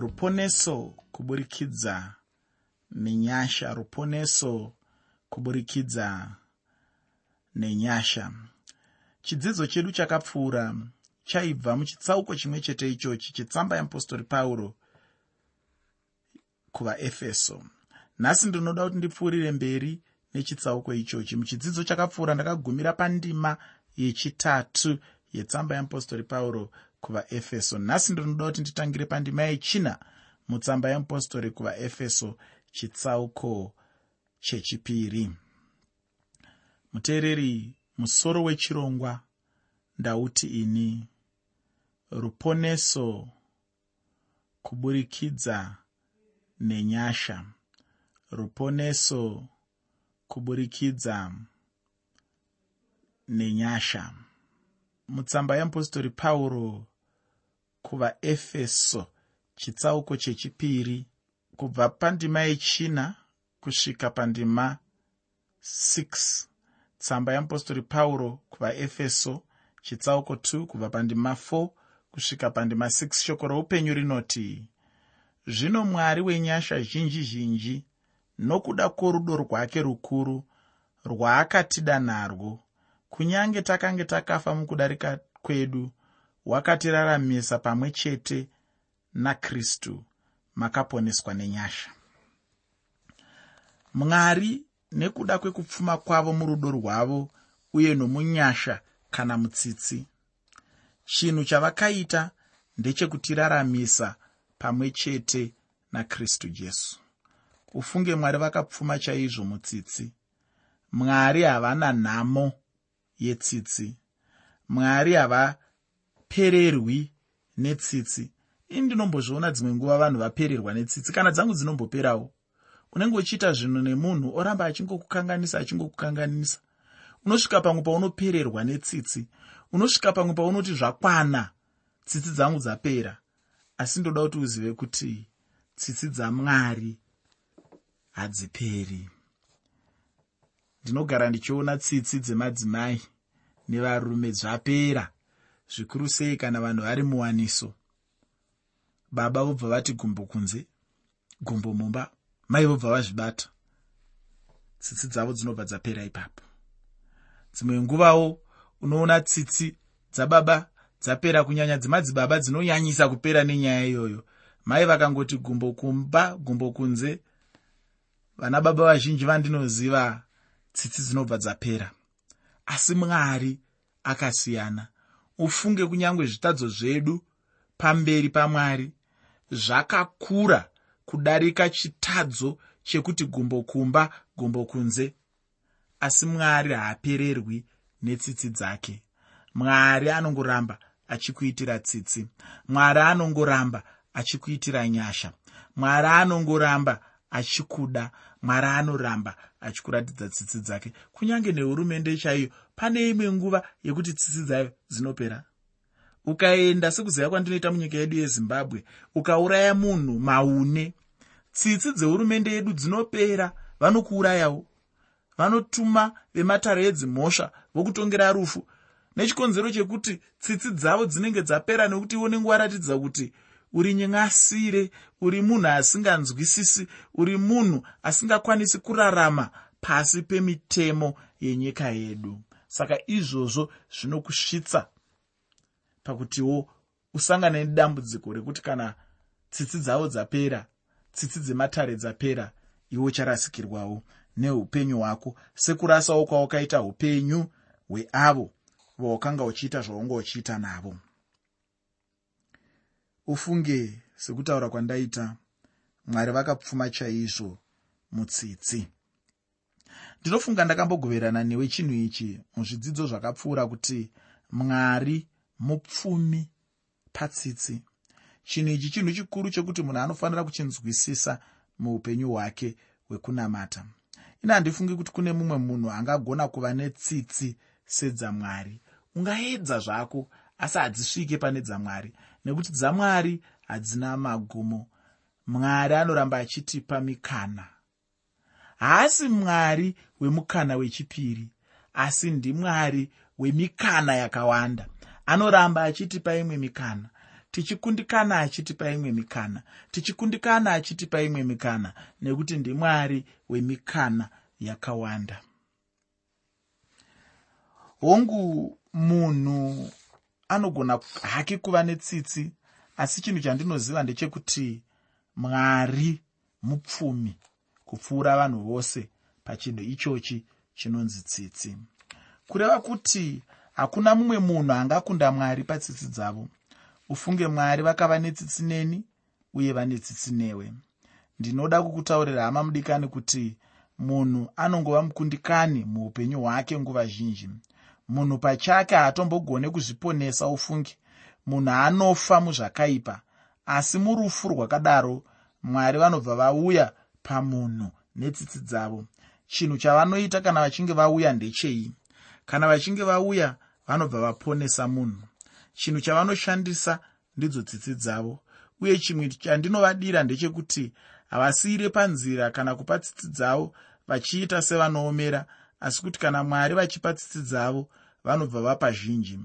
ruponeso kuburikidza nenyasha ruponeso kuburikidza nenyasha. Chidzidzo chedu chakapfuura chaibva muchitsauko chimwe chete ichochi chetsamba yeapostori pauro kuvaefeso. Nhasi ndinoda kuti ndipfuurire mberi nechitsauko ichochi. Muchidzidzo chakapfuura ndakagumira pandima yechitatu yetsamba yeapostori pauro kuvaefeso. Nhasi ndinoda kuti nditangire pandima yechina mutsamba yeapostori kuvaefeso chitsauko chechipiri. Muteereri musoro wechirongwa ndauti ini ruponeso kuburikidza nenyasha. Ruponeso kuburikidza nenyasha. Mutsamba yeapostori pauro kuvaefeso chitsauko chechipiri kubva pandima yechina kusvika pandima 6 tsamba yeapostori pauro kuvaefeso chitsauko 2 kubva pandima 4 kusvika pandima 6 shoko roupenyu rinoti zvino mwari wenyasha zhinji zhinji nokuda kworudo rwake rukuru rwaakatida narwo. Kunyange takange takafa mukudarika kwedu wakatiraramisa pamwe chete nakristu makaponeswa nenyasha. Mwari nekuda kwekupfuma kwavo murudo rwavo uye nomunyasha kana mutsitsi. Chinhu chavakaita ndechekutiraramisa pamwe chete nakristu jesu. Ufunge mwari vakapfuma chaizvo mutsitsi. Mwari havana nhamo yetsitsi. Mwari havapererwi netsitsi. Ini ndinombozviona dzimwe nguva vanhu vapererwa netsitsi. Kana dzangu dzinomboperawo unenge uchiita zvinhu nemunhu oramba achingokukanganisa achingokukanganisa. Unosvika pamwe paunopererwa netsitsi unosvika pamwe paunoti zvakwana tsitsi dzangu dzapera. Asi ndoda kuti uzive kuti tsitsi dzamwari hadziperi. Ndinogara ndichiona tsitsi dzemadzimai nevarume zvapera zvikuru sei kana vanhu vari muwaniso? Baba vobva vati gumbo kunze gumbo mumba. Mai vobva vazvibata. Tsitsi dzavo dzinobva dzapera ipapo. Dzimwe nguvawo unoona tsitsi dzababa dzapera kunyanya dzemadzibaba dzinonyanyisa kupera nenyaya iyoyo. Mai vakangoti gumbo kumba gumbo kunze. Vana baba vazhinji vandinoziva tsitsi dzinobva dzapera. Asi mwari akasiyana ufunge kunyange zvitadzo zvedu pamberi pamwari. Zvakakura kudarika chitadzo chekuti gumbo kumba gumbo kunze asi mwari haapererwi netsitsi dzake. Mwari anongoramba achikuitira tsitsi. Mwari anongoramba achikuitira nyasha. Mwari anongoramba achikuda. Mwari anoramba achikuratidza tsitsi dzake. Kunyange nehurumende chaiyo pane imwe nguva yekuti tsitsi dzayo dzinopera. Ukaenda sekuziva kwandinoita munyika yedu yezimbabwe ukauraya munhu maune tsitsi dzehurumende yedu dzinopera vanokuurayawo. Vanotuma vematare edzimhosva vokutongera rufu nechikonzero chekuti tsitsi dzavo dzinenge dzapera nekuti unenge waratidza kuti uri nyengasire uri munhu asinganzwisisi uri munhu asingakwanisi kurarama pasi pemitemo yenyika yedu saka izvozvo zvinokusvitsa pakutiwo usangane nedambudziko rekuti kana tsitsi dzavo dzapera tsitsi dzematare dzapera iwe ucharasikirwawo neupenyu hwako. Sekurasawo kwawakaita upenyu hweavo vawakanga uchiita zvaunga uchiita navo. Ufunge sekutaura kwandaita mwari vakapfuma chaizvo mutsitsi ndinofunga ndakambogoverana newe chinhu ichi muzvidzidzo zvakapfuura kuti mwari mupfumi patsitsi. Chinhu ichi chinhu chikuru chekuti munhu anofanira kuchinzwisisa muupenyu hwake hwekunamata. Ine handifungi kuti kune mumwe munhu angagona kuva netsitsi sedzamwari. Ungaedza zvako asi hadzisvike pane dzamwari nekuti dzamwari hadzina magumo. Mwari anoramba achitipa mikana haasi mwari wemukana wechipiri asi ndimwari wemikana yakawanda. Anoramba achitipa imwe mikana tichikundikana achitipa imwe mikana tichikundikana achitipa imwe mikana nekuti ndimwari wemikana yakawanda. Hongu munhu anogona hake kuva netsitsi asi chinhu chandinoziva ndechekuti mwari mupfumi kupfuura vanhu vose pachinhu ichochi chinonzi tsitsi. Kureva kuti hakuna mumwe munhu angakunda mwari patsitsi dzavo. Ufunge mwari vakava netsitsi neni uye vane tsitsi newe. Ndinoda kukutaurira hama mudikani kuti munhu anongova mukundikani muupenyu hwake nguva zhinji. Munhu pachake haatombogone kuzviponesa ufungi munhu anofa muzvakaipa asi murufu rwakadaro mwari vanobva vauya pamunhu netsitsi dzavo. Chinhu chavanoita kana vachinge vauya ndechei? Kana vachinge vauya vanobva vaponesa munhu. Chinhu chavanoshandisa ndidzo tsitsi dzavo. Uye chimwe chandinovadira ndechekuti havasiyire panzira kana kupa tsitsi dzavo vachiita sevanoomera. Asi kuti kana mwari vachipa tsitsi dzavo vanobva vapa zhinji.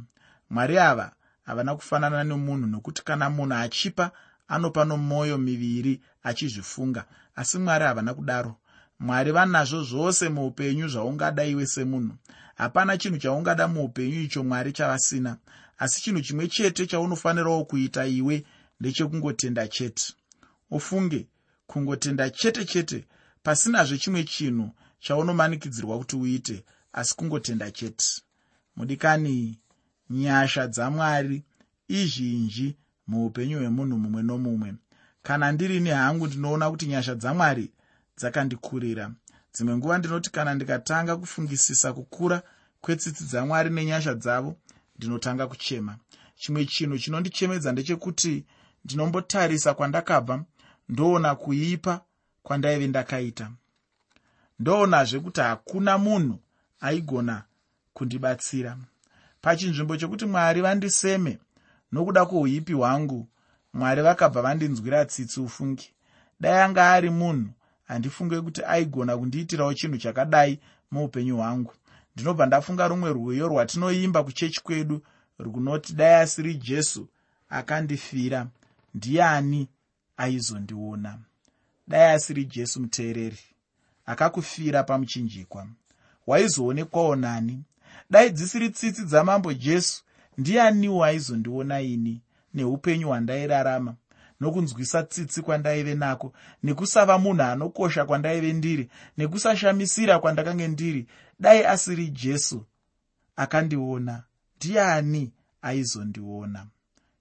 Mwari ava havana kufanana nemunhu nokuti kana munhu achipa anopa nomwoyo miviri achizvifunga. Asi mwari havana kudaro. Mwari vanazvo zvose muupenyu zvaungada iwe semunhu. Hapana chinhu chaungada muupenyu icho mwari chavasina. Asi chinhu chimwe chete chaunofanirawo kuita iwe ndechekungotenda chete. Ufunge kungotenda chete chete pasinazve chimwe chinhu chaunomanikidzirwa kuti uite asi kungotenda chete. Mudikani nyasha dzamwari izhinji muupenyu hwemunhu mumwe nomumwe. Kana ndirini hangu ndinoona kuti nyasha dzamwari dzakandikurira. Dzimwe nguva ndinoti kana ndikatanga kufungisisa kukura kwetsitsi dzamwari nenyasha dzavo ndinotanga kuchema. Chimwe chinhu chinondichemedza ndechekuti ndinombotarisa kwandakabva ndoona kuipa kwandaive ndakaita. Ndoonazve kuti hakuna munhu aigona kundibatsira. Pachinzvimbo chokuti mwari vandiseme nokuda kwouipi hwangu mwari vakabva vandinzwira tsitsi ufungi. Dai anga ari munhu handifunge kuti aigona kundiitirawo chinhu chakadai muupenyu hwangu. Ndinobva ndafunga rumwe rwiyo rwatinoimba kuchechi kwedu runoti dai asiri jesu akandifira ndiani aizondiona? Dai asiri jesu muteereri akakufira pamuchinjikwa. Waizoonekwawo nani? Dai dzisiri tsitsi dzamambo jesu ndianiwo aizondiona ini neupenyu hwandairarama? Nokunzwisa tsitsi kwandaive nako nekusava munhu anokosha kwandaive ndiri nekusashamisira kwandakange ndiri dai asiri jesu akandiona ndiani aizondiona?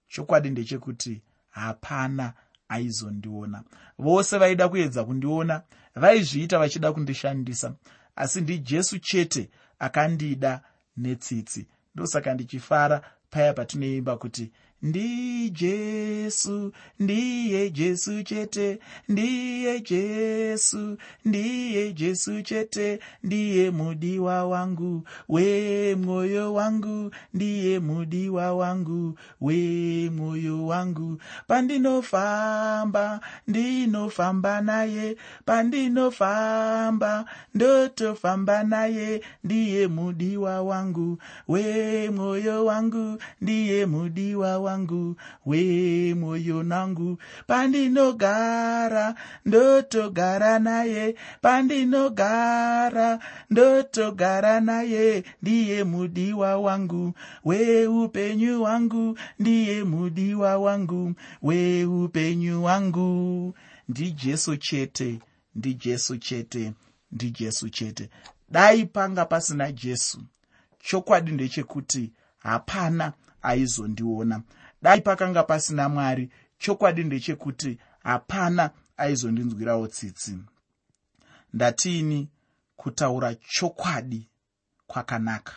Chokwadi ndechekuti hapana aizondiona. Vose vaida kuedza kundiona vaizviita vachida kundishandisa asi ndijesu chete akandida netsitsi ndosaka ndichifara paya patinoimba kuti ndijesu ndiye jesu chete ndiye jesu ndiye jesu chete ndiye mudiwa wangu wemwoyo wangu ndiye mudiwa wangu wemwoyo wangu. Pandinofamba ndinofamba naye pandinofamba ndotofamba naye ndiye mudiwa wangu wemwoyo wangu ndiye mudiwa wangu wangu wemwoyo nangu. Pandinogara ndotogara naye. Pandinogara ndotogara naye. Ndiye mudiwa wangu. Weupenyu wangu ndiye mudiwa wangu. Weupenyu wangu. Ndijesu chete ndijesu chete ndijesu chete. Dai panga pasina jesu. Chokwadi ndechekuti hapana aizondiona dai pakanga pasina mwari chokwadi ndechekuti hapana aizondinzwirawo tsitsi. Ndatiini kutaura chokwadi kwakanaka.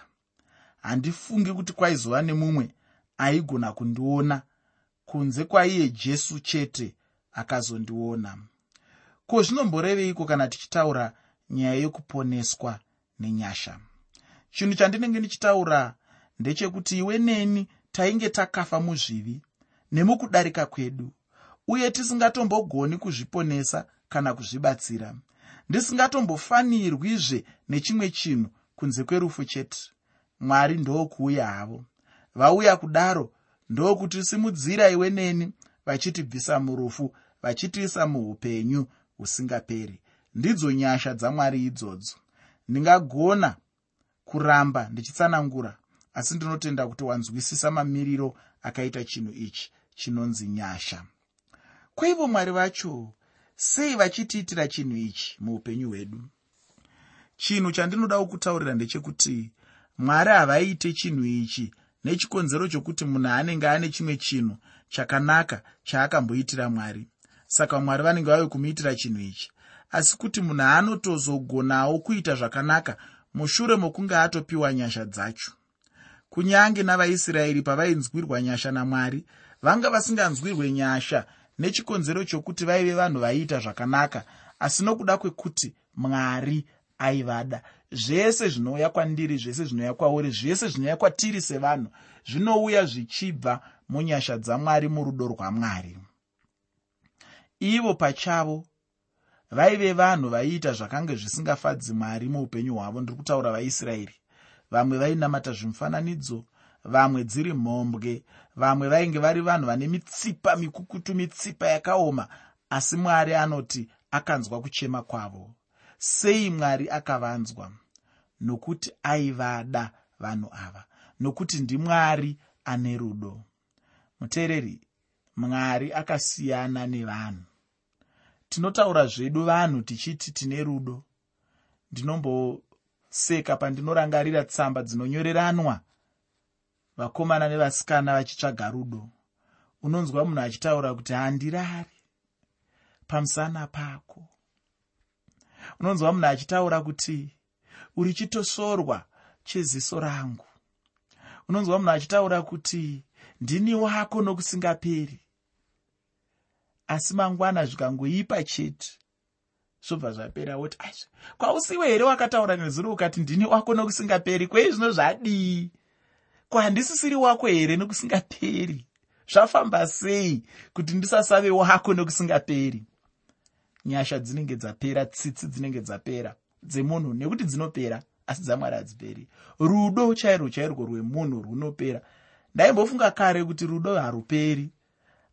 Handifungi kuti kwaizova nemumwe aigona kundiona kunze kwaiye jesu chete akazondiona. Ko zvinomboreveiko kana tichitaura nyaya yekuponeswa nenyasha? Chinhu chandinenge ndichitaura ndechekuti iwe neni tainge takafa muzvivi nemukudarika kwedu uye tisingatombogoni kuzviponesa kana kuzvibatsira. Ndisingatombofanirwizve nechimwe chinhu kunze kwerufu chete mwari ndokuuya havo. Vauya kudaro ndokutisimudzira iwe neni vachitibvisa murufu vachitiisa muupenyu husingaperi. Ndidzo nyasha dzamwari idzodzo. Ndingagona kuramba ndichitsanangura asi ndinotenda kuti wanzwisisa mamiriro akaita chinhu ichi chinonzi nyasha. Kwaivo mwari vacho sei vachitiitira chinhu ichi muupenyu hwedu? Chinhu chandinoda kukutaurira ndechekuti mwari havaiite chinhu ichi nechikonzero chokuti munhu anenge ane chimwe chinhu chakanaka chaakamboitira mwari. Saka mwari vanenge vave kumuitira chinhu ichi. Asi kuti munhu anotozogonawo kuita zvakanaka mushure mokunge atopiwa nyasha dzacho kunyange navaisraeri pavainzwirwa nyasha namwari vanga vasinganzwirwe nyasha nechikonzero chokuti vaive vanhu vaiita zvakanaka asi nokuda kwekuti mwari aivada. Zvese zvinouya kwandiri zvese zvinouya kwauri zvese zvinouya kwatiri sevanhu zvinouya zvichibva munyasha dzamwari murudo rwamwari. Ivo pachavo vaive vanhu vaiita zvakange zvisingafadzi mwari muupenyu hwavo. Ndiri kutaura vaisraeri vamwe vainamata zvimufananidzo vamwe dziri mhombwe. Vamwe vainge vari vanhu vane mitsipa mikukutu mitsipa yakaoma asi mwari anoti akanzwa kuchema kwavo. Sei mwari akavanzwa? Nokuti aivada vanhu ava. Nokuti ndimwari ane rudo. Muteereri mwari akasiyana nevanhu. Tinotaura zvedu vanhu tichiti tine rudo ndinomboseka pandinorangarira tsamba dzinonyoreranwa vakomana nevasikana vachitsvaga rudo. Unonzwa munhu achitaura kuti handirari pamusana pako. Unonzwa munhu achitaura kuti uri chitosorwa cheziso rangu. Unonzwa munhu achitaura kuti ndini wako nokusingaperi. Asi mangwana zvikangoipa chete zvobva zvapera woti aizvo kwausiwe here wakataura nezuro ukati ndini wako nokusingaperi? Kwei zvino zvadii kwahandisisiri wako here nokusingaperi? Zvafamba sei kuti ndisasave wako nokusingaperi? Nyasha dzinenge dzapera tsitsi dzinenge dzapera dzemunhu nekuti dzinopera asi dzamwari hadziperi. Rudo chairwo chairwo rwemunhu runopera. Ndaimbofunga kare kuti rudo haruperi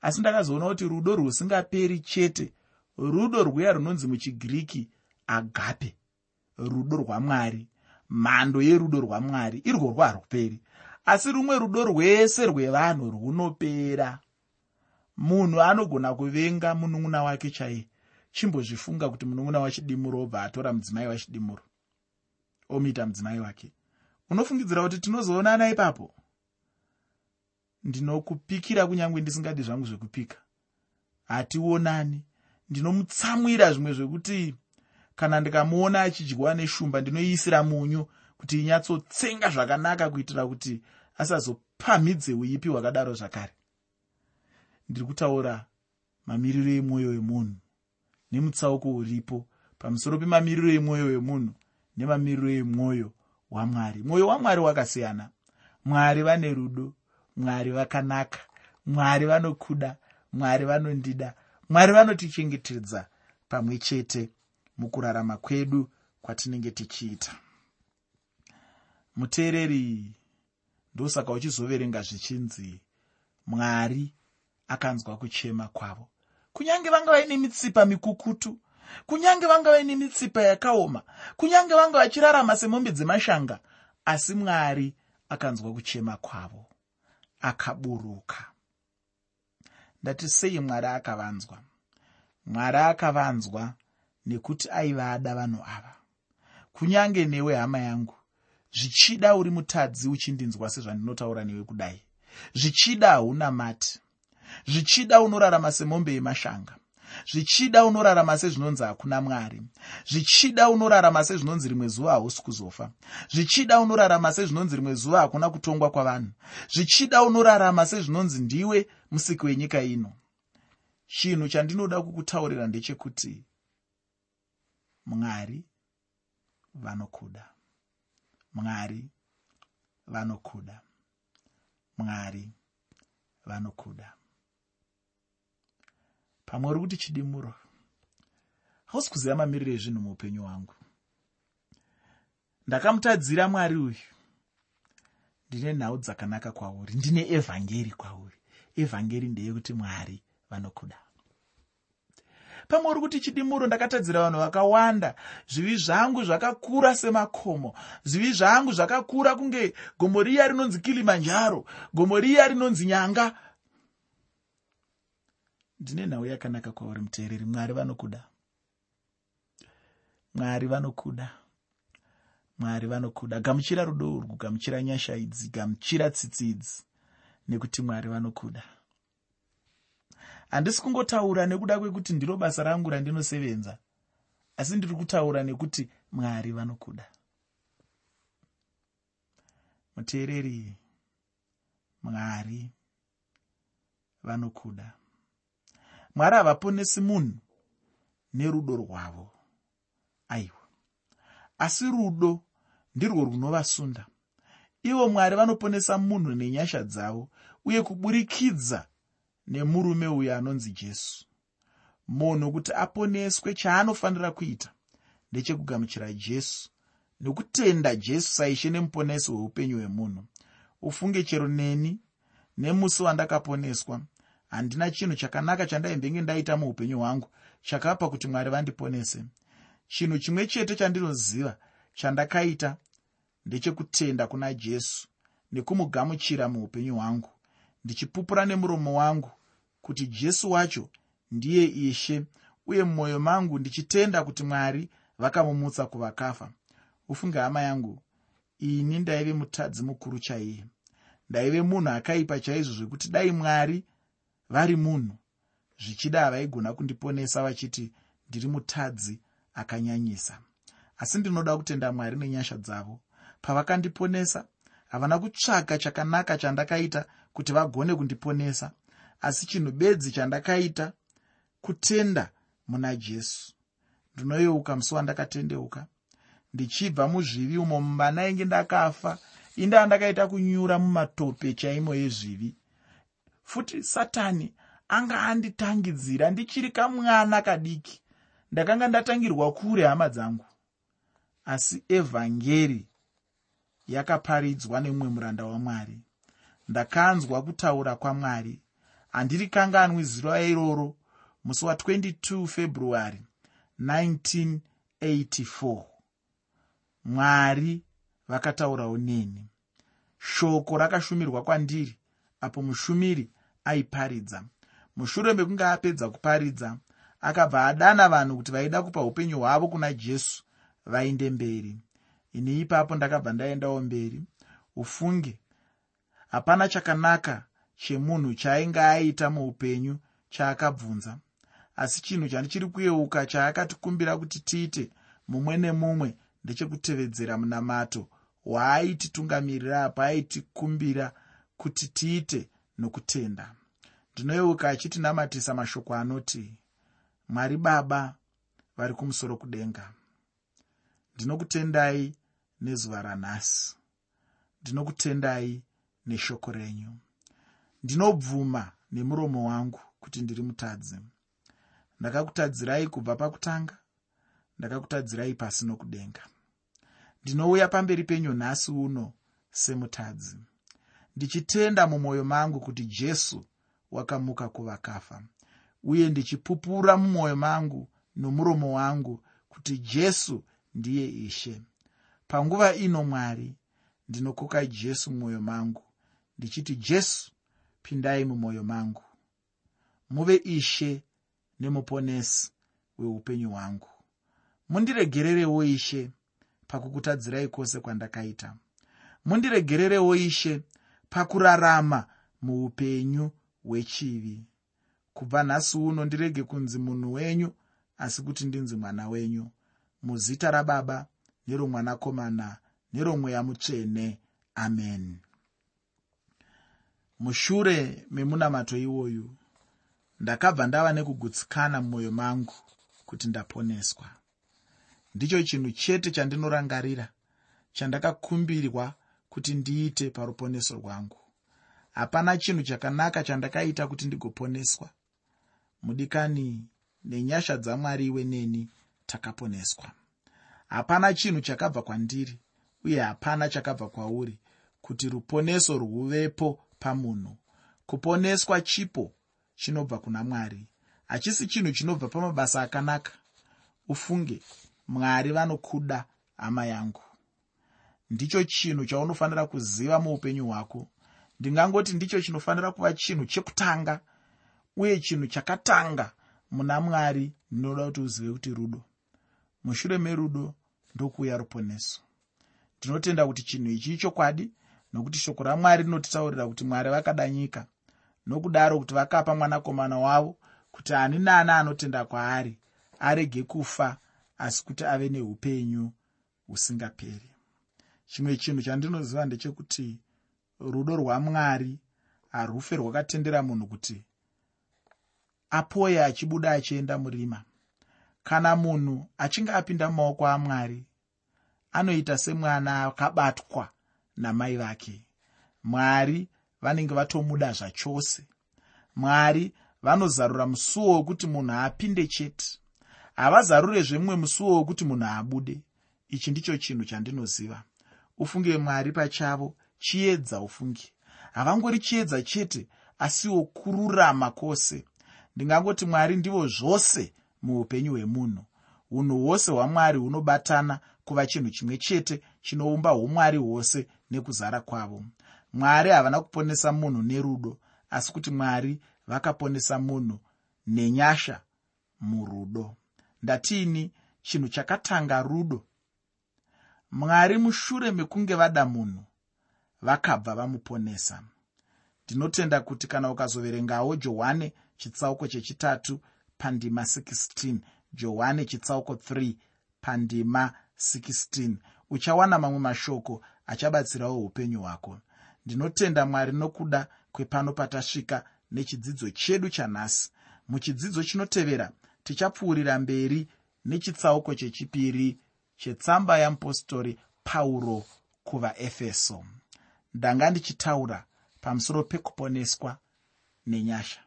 asi ndakazoona kuti rudo rwusingaperi chete rudo rwuya runonzi muchigiriki agape rudo rwamwari mhando yerudo rwamwari irwo rwaruperi asi rumwe rudo rwese rwevanhu runopera. Munhu anogona kuvenga munun'una wake chaiye chimbozvifunga kuti munun'una wachidimuro obva atora mudzimai wachidimuro omuita mudzimai wake. Unofungidzira kuti tinozoonana ipapo? Ndinokupikira kunyange ndisingadi zvangu zvekupika. Hationani ndinomutsamwira zvimwe zvekuti kana ndikamuona achidyiwa neshumba ndinoiisira munyu kuti inyatsotsenga zvakanaka kuitira kuti asazopamhidze uipi hwakadaro zvakare. Ndiri kutaura mamiriro emwoyo wemunhu nemutsauko uripo. Pamusoro pemamiriro emwoyo wemunhu nemamiriro emwoyo wamwari. Mwoyo wamwari wakasiyana. Mwari vane rudo mwari vakanaka mwari vanokuda mwari vanondida mwari vanotichengetedza pamwe chete mukurarama kwedu kwatinenge tichiita. Muteereri ndosaka uchizoverenga zvichinzi mwari akanzwa kuchema kwavo. Kunyange vanga vaine mitsipa mikukutu kunyange vanga vaine mitsipa yakaoma kunyange vanga vachirarama semombe dzemashanga asi mwari akanzwa kuchema kwavo. Akaburuka ndati sei mwari akavanzwa? Mwari akavanzwa nekuti aivada vanhu ava. Kunyange newe hama yangu zvichida uri mutadzi uchindinzwa sezvandinotaura newe kudai. Zvichida hauna mati zvichida unorarama semombe yemashanga zvichida unorarama sezvinonzi hakuna mwari. Zvichida unorarama sezvinonzi rimwe zuva hausi kuzofa. Zvichida unorarama sezvinonzi rimwe zuva hakuna kutongwa kwavanhu. Zvichida unorarama sezvinonzi ndiwe musiki wenyika ino. Chinhu chandinoda kukutaurira ndechekuti mwari vanokuda. Mwari vanokuda. Mwari vanokuda pamwe uri kuti chidimuro hausi kuziva mamiriro ezvinhu muupenyu hwangu. Ndakamutadzira mwari uyu. Ndine nhau dzakanaka kwauri. Ndine evhangeri kwauri. Evhangeri ndeyekuti mwari vanokuda. Pamwe uri kuti chidimuro ndakatadzira vanhu vakawanda. Zvivi zvangu zvakakura semakomo. Zvivi zvangu zvakakura kunge gomo riya rinonzi kilimanjaro gomo riya rinonzi nyanga ndine nhau yakanaka kwauri muteereri mwari vanokuda. Mwari vanokuda. Mwari vanokuda. Gamuchira rudo urwu gamuchira nyasha idzi gamuchira tsitsi idzi nekuti mwari vanokuda. Handisi kungotaura nekuda kwekuti ndiro basa rangu randinosevenza asi ndiri kutaura nekuti mwari vanokuda. Muteereri mwari vanokuda mwari havaponesi munhu nerudo rwavo. Aiwa. Asi rudo ndirwo runovasunda. Ivo mwari vanoponesa munhu nenyasha dzavo uye kuburikidza nemurume uyo anonzi jesu. Munhu kuti aponeswe chaanofanira kuita ndechekugamuchira jesu nekutenda jesu saishe nemuponesi hweupenyu hwemunhu ufunge chero neni nemusi wandakaponeswa handina chinhu chakanaka chandaimbenge ndaita muupenyu hwangu chakapa kuti mwari vandiponese. Chinhu chimwe chete chandinoziva chandakaita ndechekutenda kuna jesu nekumugamuchira muupenyu hwangu. Ndichipupura nemuromo wangu kuti jesu wacho ndiye ishe uye mumwoyo mangu ndichitenda kuti mwari vakamumutsa kuvakafa. Ufunge hama yangu ini ndaive mutadzi mukuru chaiye. Ndaive munhu akaipa chaizvo zvekuti dai mwari vari munhu zvichida havaigona kundiponesa vachiti ndiri mutadzi akanyanyisa. Asi ndinoda kutenda mwari nenyasha dzavo. Pavakandiponesa havana kutsvaga chakanaka chandakaita kuti vagone kundiponesa. Asi chinhu bedzi chandakaita kutenda muna jesu. Ndinoyeuka musi wandakatendeuka. Ndichibva muzvivi umo mumba nainge ndakafa inde andakaita kunyura mumatope chaimo ezvivi futi satani anga anditangidzira ndichiri kamwana kadiki. Ndakanga ndatangirwa kure hama dzangu. Asi evhangeri yakaparidzwa nemumwe muranda wamwari. Ndakanzwa kutaura kwamwari. Handiri kanganwi zuva iroro musi wa22 february 1984 mwari vakataurawo neni. Shoko rakashumirwa kwandiri apo mushumiri aiparidza. Mushure mekunge apedza kuparidza akabva adana vanhu kuti vaida kupa upenyu hwavo kuna jesu vainde mberi. Ini ipapo ndakabva ndaendawo mberi. Ufunge hapana chakanaka chemunhu chaainge aita muupenyu chaakabvunza. Asi chinhu chandichiri kuyeuka chaakatikumbira kuti tiite mumwe nemumwe ndechekutevedzera munamato waaititungamirira apo aitikumbira kuti tiite nokutenda. Ndinoyeuka achitinamatisa mashoko anoti mwari baba vari kumusoro kudenga. Ndinokutendai nezuva ranhasi. Ndinokutendai neshoko renyu. Ndinobvuma nemuromo wangu kuti ndiri mutadzi. Ndakakutadzirai kubva pakutanga ndakakutadzirai pasi nokudenga. Ndinouya pamberi penyu nhasi uno semutadzi ndichitenda mumwoyo mangu kuti jesu wakamuka kuvakafa uye ndichipupura mumwoyo mangu nomuromo wangu kuti jesu ndiye ishe. Panguva ino mwari ndinokoka jesu mumwoyo mangu ndichiti jesu pindai mumwoyo mangu. Muve ishe nemuponesi weupenyu hwangu. Mundiregererewo ishe pakukutadzirai kwose kwandakaita. Mundiregererewo ishe pakurarama muupenyu hwechivi. Kubva nhasi uno ndirege kunzi munhu wenyu asi kuti ndinzi mwana wenyu. Muzita rababa neromwanakomana neromweya mutsvene. Amen. Mushure memunamato iwoyu ndakabva ndava nekugutsikana mumwoyo mangu kuti ndaponeswa. Ndicho chinhu chete chandinorangarira chandakakumbirwa kuti ndiite paruponeso rwangu. Hapana chinhu chakanaka chandakaita kuti ndigoponeswa. Mudikani nenyasha dzamwari iwe neni takaponeswa. Hapana chinhu chakabva kwandiri uye hapana chakabva kwauri kuti ruponeso rwuvepo pamunhu. Kuponeswa chipo chinobva kuna mwari. Hachisi chinhu chinobva pamabasa akanaka. Ufunge mwari vanokuda hama yangu ndicho chinhu chaunofanira kuziva muupenyu hwako. Ndingangoti ndicho chinofanira kuva chinhu chekutanga uye chinhu chakatanga muna mwari ndinoda kuti uzive kuti rudo. Mushure merudo ndokuuya ruponeso. Ndinotenda kuti chinhu ichi chokwadi nokuti shoko ramwari rinotitaurira kuti mwari vakada nyika. Nokudaro kuti vakapa mwanakomana wavo kuti ani naani anotenda kwaari arege kufa asi kuti ave neupenyu husingaperi chimwe chinhu chandinoziva ndechekuti rudo rwamwari harufe rwakatendera munhu kuti apoye achibuda achienda murima. Kana munhu achinge apinda mumaoko amwari anoita semwana akabatwa namai vake. Mwari vanenge vatomuda zvachose. Mwari vanozarura musuwo wekuti munhu apinde chete. Havazarurezve mumwe musuwo wekuti munhu abude. Ichi ndicho chinhu chandinoziva ufunge mwari pachavo chiedza ufungi havangori chiedza chete asiwo kururama kwose. Ndingangoti mwari ndivo zvose muupenyu hwemunhu. Unhu hwose hwamwari hunobatana kuva chinhu chimwe chete chinoumba umwari hwose nekuzara kwavo. Mwari havana kuponesa munhu nerudo asi kuti mwari vakaponesa munhu nenyasha murudo. Ndatiini chinhu chakatanga rudo mwari mushure mekunge vada munhu vakabva vamuponesa. Ndinotenda kuti kana ukazoverengawo johani chitsauko chechitatu pandima 16 johani chitsauko 3 pandima 16 uchawana mamwe mashoko achabatsirawo upenyu hwako. Ndinotenda mwari nokuda kwepano patasvika nechidzidzo chedu chanhasi. Muchidzidzo chinotevera tichapfuurira mberi nechitsauko chechipiri chetsamba yamupostori pauro kuvaefeso. Ndanga ndichitaura pamusoro pekuponeswa nenyasha.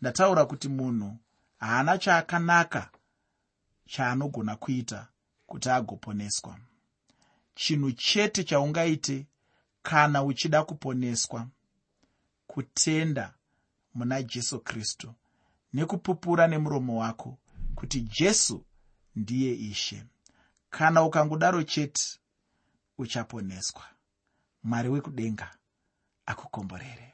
Ndataura kuti munhu haana chaakanaka chaanogona kuita kuti agoponeswa. Chinhu chete chaungaite kana uchida kuponeswa kutenda muna jesu kristu nekupupura nemuromo wako kuti jesu ndiye ishe kana ukangodaro chete uchaponeswa. Mwari wekudenga akukomborere